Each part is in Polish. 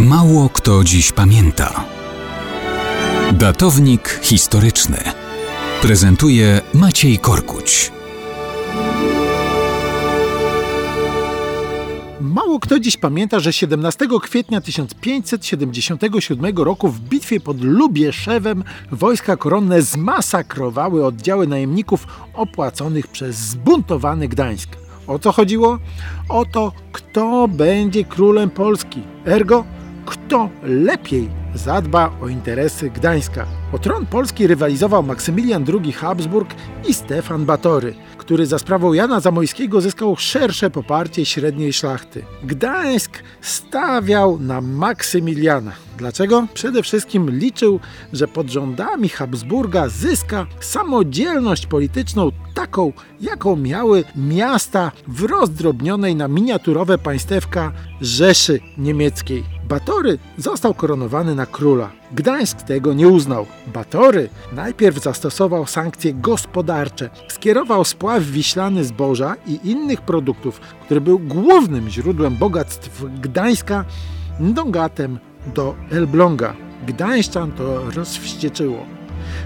Mało kto dziś pamięta. Datownik historyczny prezentuje Maciej Korkuć. Mało kto dziś pamięta, że 17 kwietnia 1577 roku w bitwie pod Lubieszewem wojska koronne zmasakrowały oddziały najemników opłaconych przez zbuntowany Gdańsk. O co chodziło? O to, kto będzie królem Polski. Ergo, kto lepiej zadba o interesy Gdańska. O tron Polski rywalizował Maksymilian II Habsburg i Stefan Batory, który za sprawą Jana Zamojskiego zyskał szersze poparcie średniej szlachty. Gdańsk stawiał na Maksymiliana. Dlaczego? Przede wszystkim liczył, że pod rządami Habsburga zyska samodzielność polityczną taką, jaką miały miasta w rozdrobnionej na miniaturowe państewka Rzeszy Niemieckiej. Batory został koronowany na króla. Gdańsk tego nie uznał. Batory najpierw zastosował sankcje gospodarcze. Skierował spław wiślany zboża i innych produktów, który był głównym źródłem bogactw Gdańska, Dongatem do Elbląga. Gdańszczan to rozwścieczyło.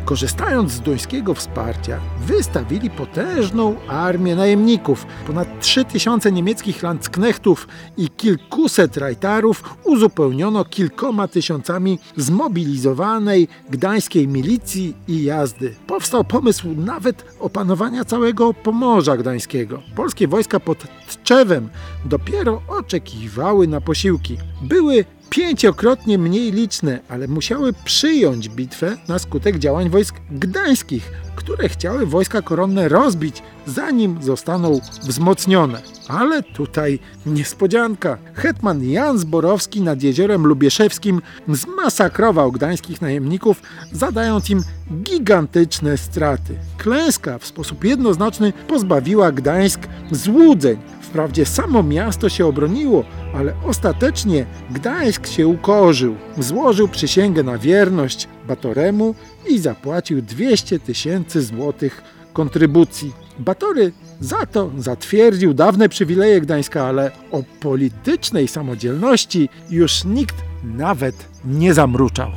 Korzystając z duńskiego wsparcia, wystawili potężną armię najemników. Ponad 3000 niemieckich landsknechtów i kilkuset rajtarów uzupełniono kilkoma tysiącami zmobilizowanej gdańskiej milicji i jazdy. Powstał pomysł nawet opanowania całego Pomorza Gdańskiego. Polskie wojska pod Tczewem dopiero oczekiwały na posiłki. Były pięciokrotnie mniej liczne, ale musiały przyjąć bitwę na skutek działań wojsk gdańskich, które chciały wojska koronne rozbić, zanim zostaną wzmocnione. Ale tutaj niespodzianka. Hetman Jan Zborowski nad jeziorem Lubieszewskim zmasakrował gdańskich najemników, zadając im gigantyczne straty. Klęska w sposób jednoznaczny pozbawiła Gdańsk złudzeń. Wprawdzie samo miasto się obroniło, ale ostatecznie Gdańsk się ukorzył. Złożył przysięgę na wierność Batoremu i zapłacił 200 tysięcy złotych kontrybucji. Batory za to zatwierdził dawne przywileje Gdańska, ale o politycznej samodzielności już nikt nawet nie zamruczał.